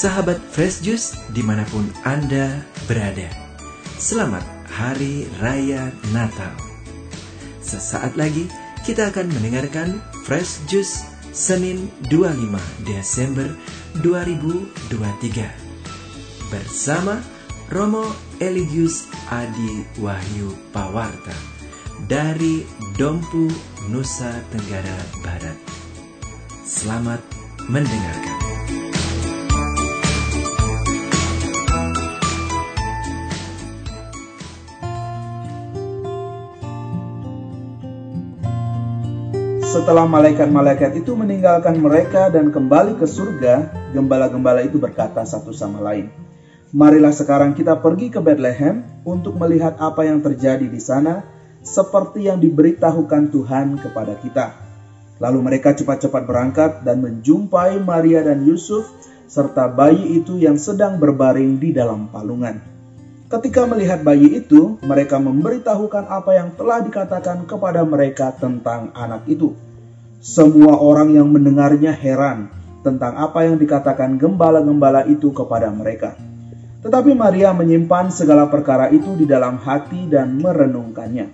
Sahabat Fresh Juice di mana pun Anda berada. Selamat Hari Raya Natal. Sesaat lagi kita akan mendengarkan Fresh Juice Senin 25 Desember 2023. Bersama Romo Eligius Adi Wahyu Pawarta dari Dompu Nusa Tenggara Barat. Selamat mendengarkan. Setelah malaikat-malaikat itu meninggalkan mereka dan kembali ke surga, gembala-gembala itu berkata satu sama lain, "Marilah sekarang kita pergi ke Bethlehem untuk melihat apa yang terjadi di sana, seperti yang diberitahukan Tuhan kepada kita." Lalu mereka cepat-cepat berangkat dan menjumpai Maria dan Yusuf serta bayi itu yang sedang berbaring di dalam palungan. Ketika melihat bayi itu, mereka memberitahukan apa yang telah dikatakan kepada mereka tentang anak itu. Semua orang yang mendengarnya heran tentang apa yang dikatakan gembala-gembala itu kepada mereka. Tetapi Maria menyimpan segala perkara itu di dalam hati dan merenungkannya.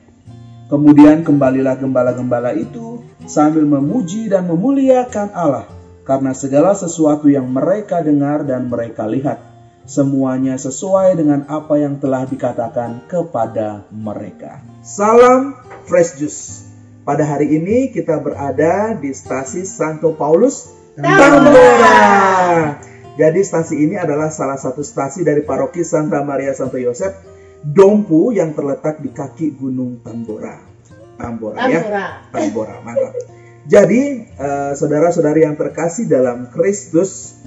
Kemudian kembalilah gembala-gembala itu sambil memuji dan memuliakan Allah karena segala sesuatu yang mereka dengar dan mereka lihat semuanya sesuai dengan apa yang telah dikatakan kepada mereka. Salam Fresh Juice. Pada hari ini kita berada di stasi Santo Paulus Tambora. Jadi stasi ini adalah salah satu stasi dari paroki Santa Maria Santo Yosef Dompu yang terletak di kaki Gunung Tambora. Tambora, ya. Tambora, mantap. Jadi uh, saudara-saudari yang terkasih dalam Kristus,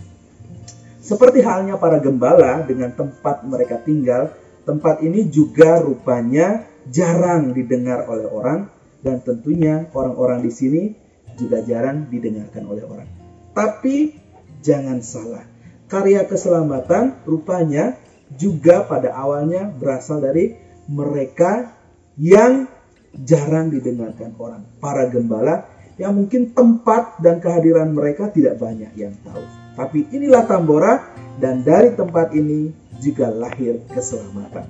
seperti halnya para gembala dengan tempat mereka tinggal, tempat ini juga rupanya jarang didengar oleh orang dan tentunya orang-orang di sini juga jarang didengarkan oleh orang. Tapi jangan salah, karya keselamatan rupanya juga pada awalnya berasal dari mereka yang jarang didengarkan orang. Para gembala yang mungkin tempat dan kehadiran mereka tidak banyak yang tahu. Tapi inilah Tambora dan dari tempat ini juga lahir keselamatan.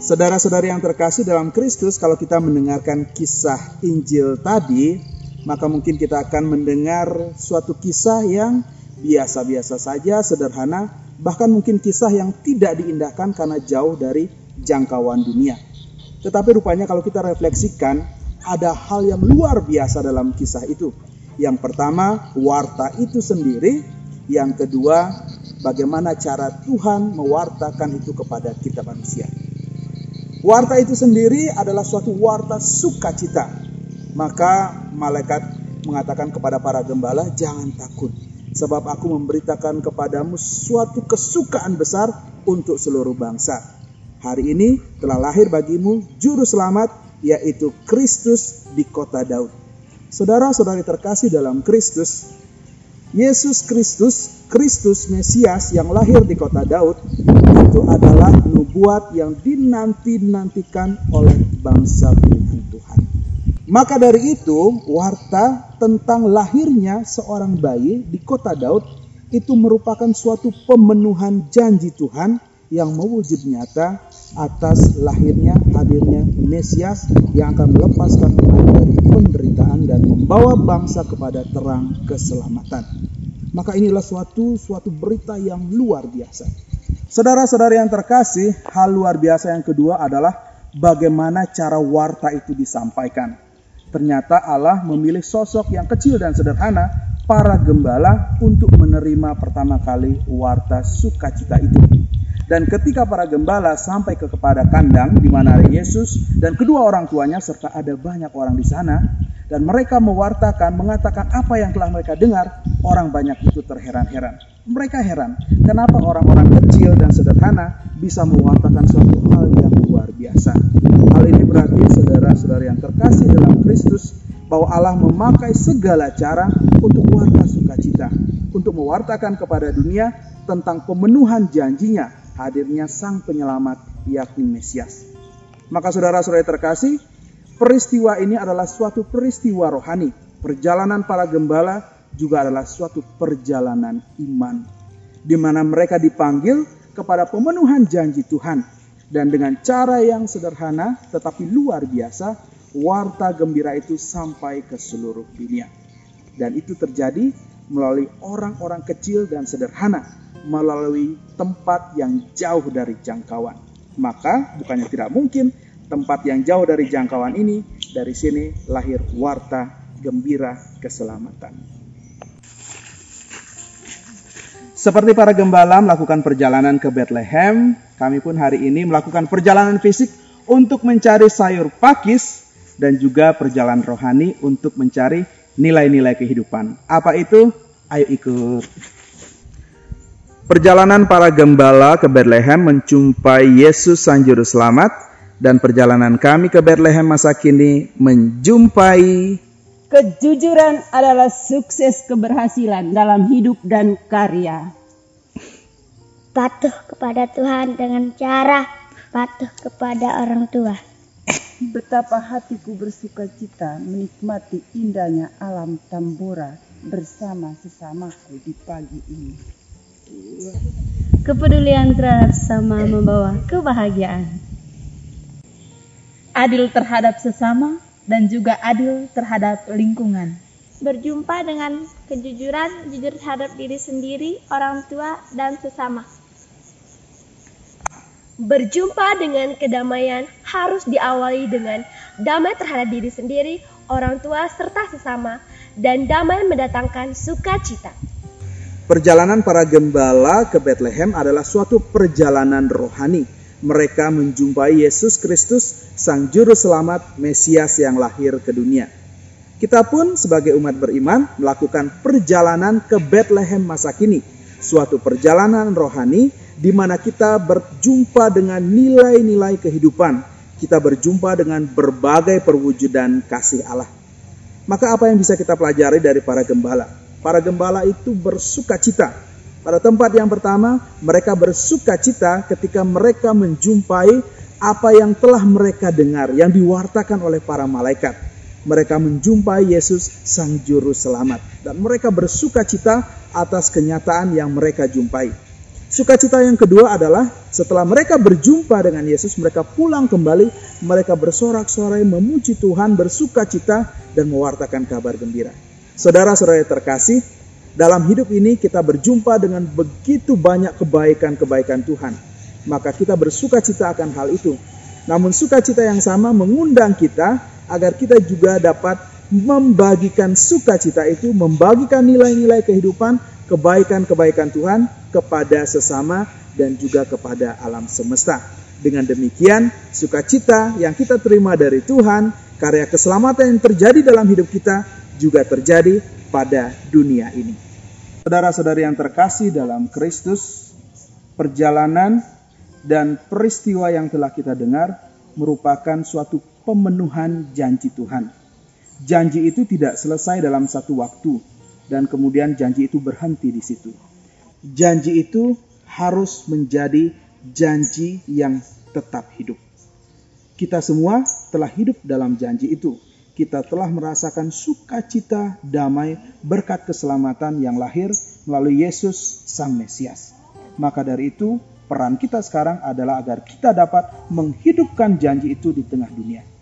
Saudara-saudari yang terkasih dalam Kristus, kalau kita mendengarkan kisah Injil tadi, maka mungkin kita akan mendengar suatu kisah yang biasa-biasa saja, sederhana, bahkan mungkin kisah yang tidak diindahkan karena jauh dari jangkauan dunia. Tetapi rupanya kalau kita refleksikan, ada hal yang luar biasa dalam kisah itu. Yang pertama, warta itu sendiri. Yang kedua, bagaimana cara Tuhan mewartakan itu kepada kita manusia. Warta itu sendiri adalah suatu warta sukacita. Maka malaikat mengatakan kepada para gembala, "Jangan takut, sebab aku memberitakan kepadamu suatu kesukaan besar untuk seluruh bangsa. Hari ini telah lahir bagimu juru selamat, yaitu Kristus di kota Daud. Saudara-saudari terkasih dalam Kristus, Yesus Kristus, Kristus Mesias yang lahir di kota Daud, itu adalah nubuat yang dinanti-nantikan oleh bangsa pilihan Tuhan. Maka dari itu, warta tentang lahirnya seorang bayi di kota Daud itu merupakan suatu pemenuhan janji Tuhan yang mewujud nyata atas lahirnya hadirnya Mesias yang akan melepaskan umat dari penderitaan dan membawa bangsa kepada terang keselamatan. Maka inilah suatu suatu berita yang luar biasa. Saudara-saudara yang terkasih, hal luar biasa yang kedua adalah bagaimana cara warta itu disampaikan. Ternyata Allah memilih sosok yang kecil dan sederhana, para gembala untuk menerima pertama kali warta sukacita itu. Dan ketika para gembala sampai ke kepada kandang di mana ada Yesus dan kedua orang tuanya serta ada banyak orang di sana dan mereka mewartakan mengatakan apa yang telah mereka dengar, orang banyak itu terheran-heran. Mereka heran, kenapa orang-orang kecil dan sederhana bisa mewartakan suatu hal yang luar biasa. Hal ini berarti saudara-saudara yang terkasih dalam Kristus bahwa Allah memakai segala cara untuk warta sukacita, untuk mewartakan kepada dunia tentang pemenuhan janjinya hadirnya sang penyelamat yakni Mesias. Maka saudara-saudara terkasih, peristiwa ini adalah suatu peristiwa rohani. Perjalanan para gembala juga adalah suatu perjalanan iman. di mana mereka dipanggil kepada pemenuhan janji Tuhan. Dan dengan cara yang sederhana tetapi luar biasa, warta gembira itu sampai ke seluruh dunia. Dan itu terjadi melalui orang-orang kecil dan sederhana, melalui tempat yang jauh dari jangkauan. Maka bukannya tidak mungkin tempat yang jauh dari jangkauan ini, dari sini lahir warta gembira keselamatan. Seperti para gembala melakukan perjalanan ke Bethlehem, kami pun hari ini melakukan perjalanan fisik untuk mencari sayur pakis dan juga perjalanan rohani untuk mencari nilai-nilai kehidupan. Apa itu? Ayo ikut. Perjalanan para gembala ke Bethlehem menjumpai Yesus Sang Juru Selamat dan perjalanan kami ke Bethlehem masa kini menjumpai Kejujuran adalah sukses keberhasilan dalam hidup dan karya. Patuh kepada Tuhan dengan cara patuh kepada orang tua. Betapa hatiku bersuka cita menikmati indahnya alam Tambora bersama sesamaku di pagi ini. Kepedulian terhadap sama membawa kebahagiaan. Adil terhadap sesama dan juga adil terhadap lingkungan. Berjumpa dengan kejujuran, jujur terhadap diri sendiri, orang tua, dan sesama. Berjumpa dengan kedamaian harus diawali dengan damai terhadap diri sendiri, orang tua, serta sesama, dan damai mendatangkan sukacita. Perjalanan para gembala ke Bethlehem adalah suatu perjalanan rohani mereka menjumpai Yesus Kristus, Sang Juru Selamat Mesias yang lahir ke dunia. Kita pun sebagai umat beriman melakukan perjalanan ke Bethlehem masa kini, suatu perjalanan rohani di mana kita berjumpa dengan nilai-nilai kehidupan. Kita berjumpa dengan berbagai perwujudan kasih Allah. Maka apa yang bisa kita pelajari dari para gembala? Para gembala itu bersuka cita pada tempat yang pertama, mereka bersuka cita ketika mereka menjumpai apa yang telah mereka dengar, yang diwartakan oleh para malaikat. Mereka menjumpai Yesus, Sang Juru Selamat, dan mereka bersuka cita atas kenyataan yang mereka jumpai. Sukacita yang kedua adalah setelah mereka berjumpa dengan Yesus, mereka pulang kembali, mereka bersorak-sorai memuji Tuhan, bersuka cita, dan mewartakan kabar gembira. Saudara-saudara terkasih, dalam hidup ini kita berjumpa dengan begitu banyak kebaikan-kebaikan Tuhan. Maka kita bersuka cita akan hal itu. Namun sukacita yang sama mengundang kita agar kita juga dapat membagikan sukacita itu, membagikan nilai-nilai kehidupan, kebaikan-kebaikan Tuhan kepada sesama dan juga kepada alam semesta. Dengan demikian, sukacita yang kita terima dari Tuhan, karya keselamatan yang terjadi dalam hidup kita juga terjadi pada dunia ini. Saudara-saudari yang terkasih dalam Kristus, perjalanan dan peristiwa yang telah kita dengar merupakan suatu pemenuhan janji Tuhan. Janji itu tidak selesai dalam satu waktu dan kemudian janji itu berhenti di situ. Janji itu harus menjadi janji yang tetap hidup. Kita semua telah hidup dalam janji itu kita telah merasakan sukacita damai berkat keselamatan yang lahir melalui Yesus Sang Mesias. Maka dari itu, peran kita sekarang adalah agar kita dapat menghidupkan janji itu di tengah dunia.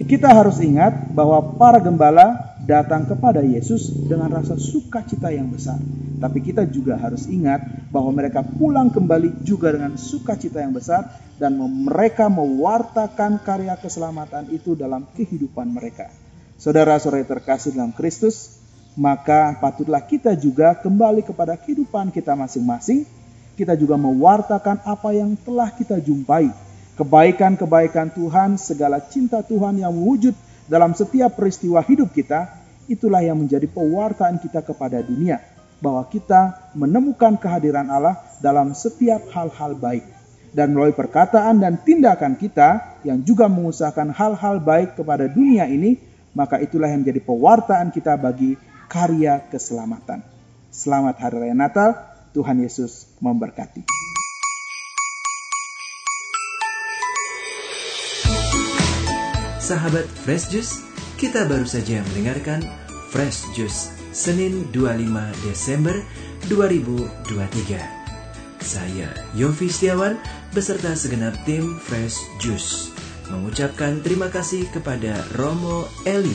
Kita harus ingat bahwa para gembala datang kepada Yesus dengan rasa sukacita yang besar. Tapi kita juga harus ingat bahwa mereka pulang kembali juga dengan sukacita yang besar dan mereka mewartakan karya keselamatan itu dalam kehidupan mereka. Saudara-saudara terkasih dalam Kristus, maka patutlah kita juga kembali kepada kehidupan kita masing-masing. Kita juga mewartakan apa yang telah kita jumpai kebaikan-kebaikan Tuhan, segala cinta Tuhan yang wujud dalam setiap peristiwa hidup kita, itulah yang menjadi pewartaan kita kepada dunia. Bahwa kita menemukan kehadiran Allah dalam setiap hal-hal baik. Dan melalui perkataan dan tindakan kita yang juga mengusahakan hal-hal baik kepada dunia ini, maka itulah yang menjadi pewartaan kita bagi karya keselamatan. Selamat Hari Raya Natal, Tuhan Yesus memberkati. Sahabat Fresh Juice, kita baru saja mendengarkan Fresh Juice Senin 25 Desember 2023. Saya Yofi Setiawan beserta segenap tim Fresh Juice mengucapkan terima kasih kepada Romo Eli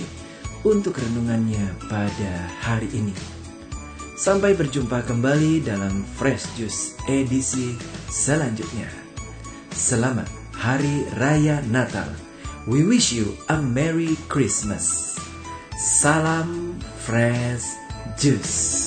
untuk renungannya pada hari ini. Sampai berjumpa kembali dalam Fresh Juice edisi selanjutnya. Selamat Hari Raya Natal. We wish you a Merry Christmas. Salam Fresh Juice.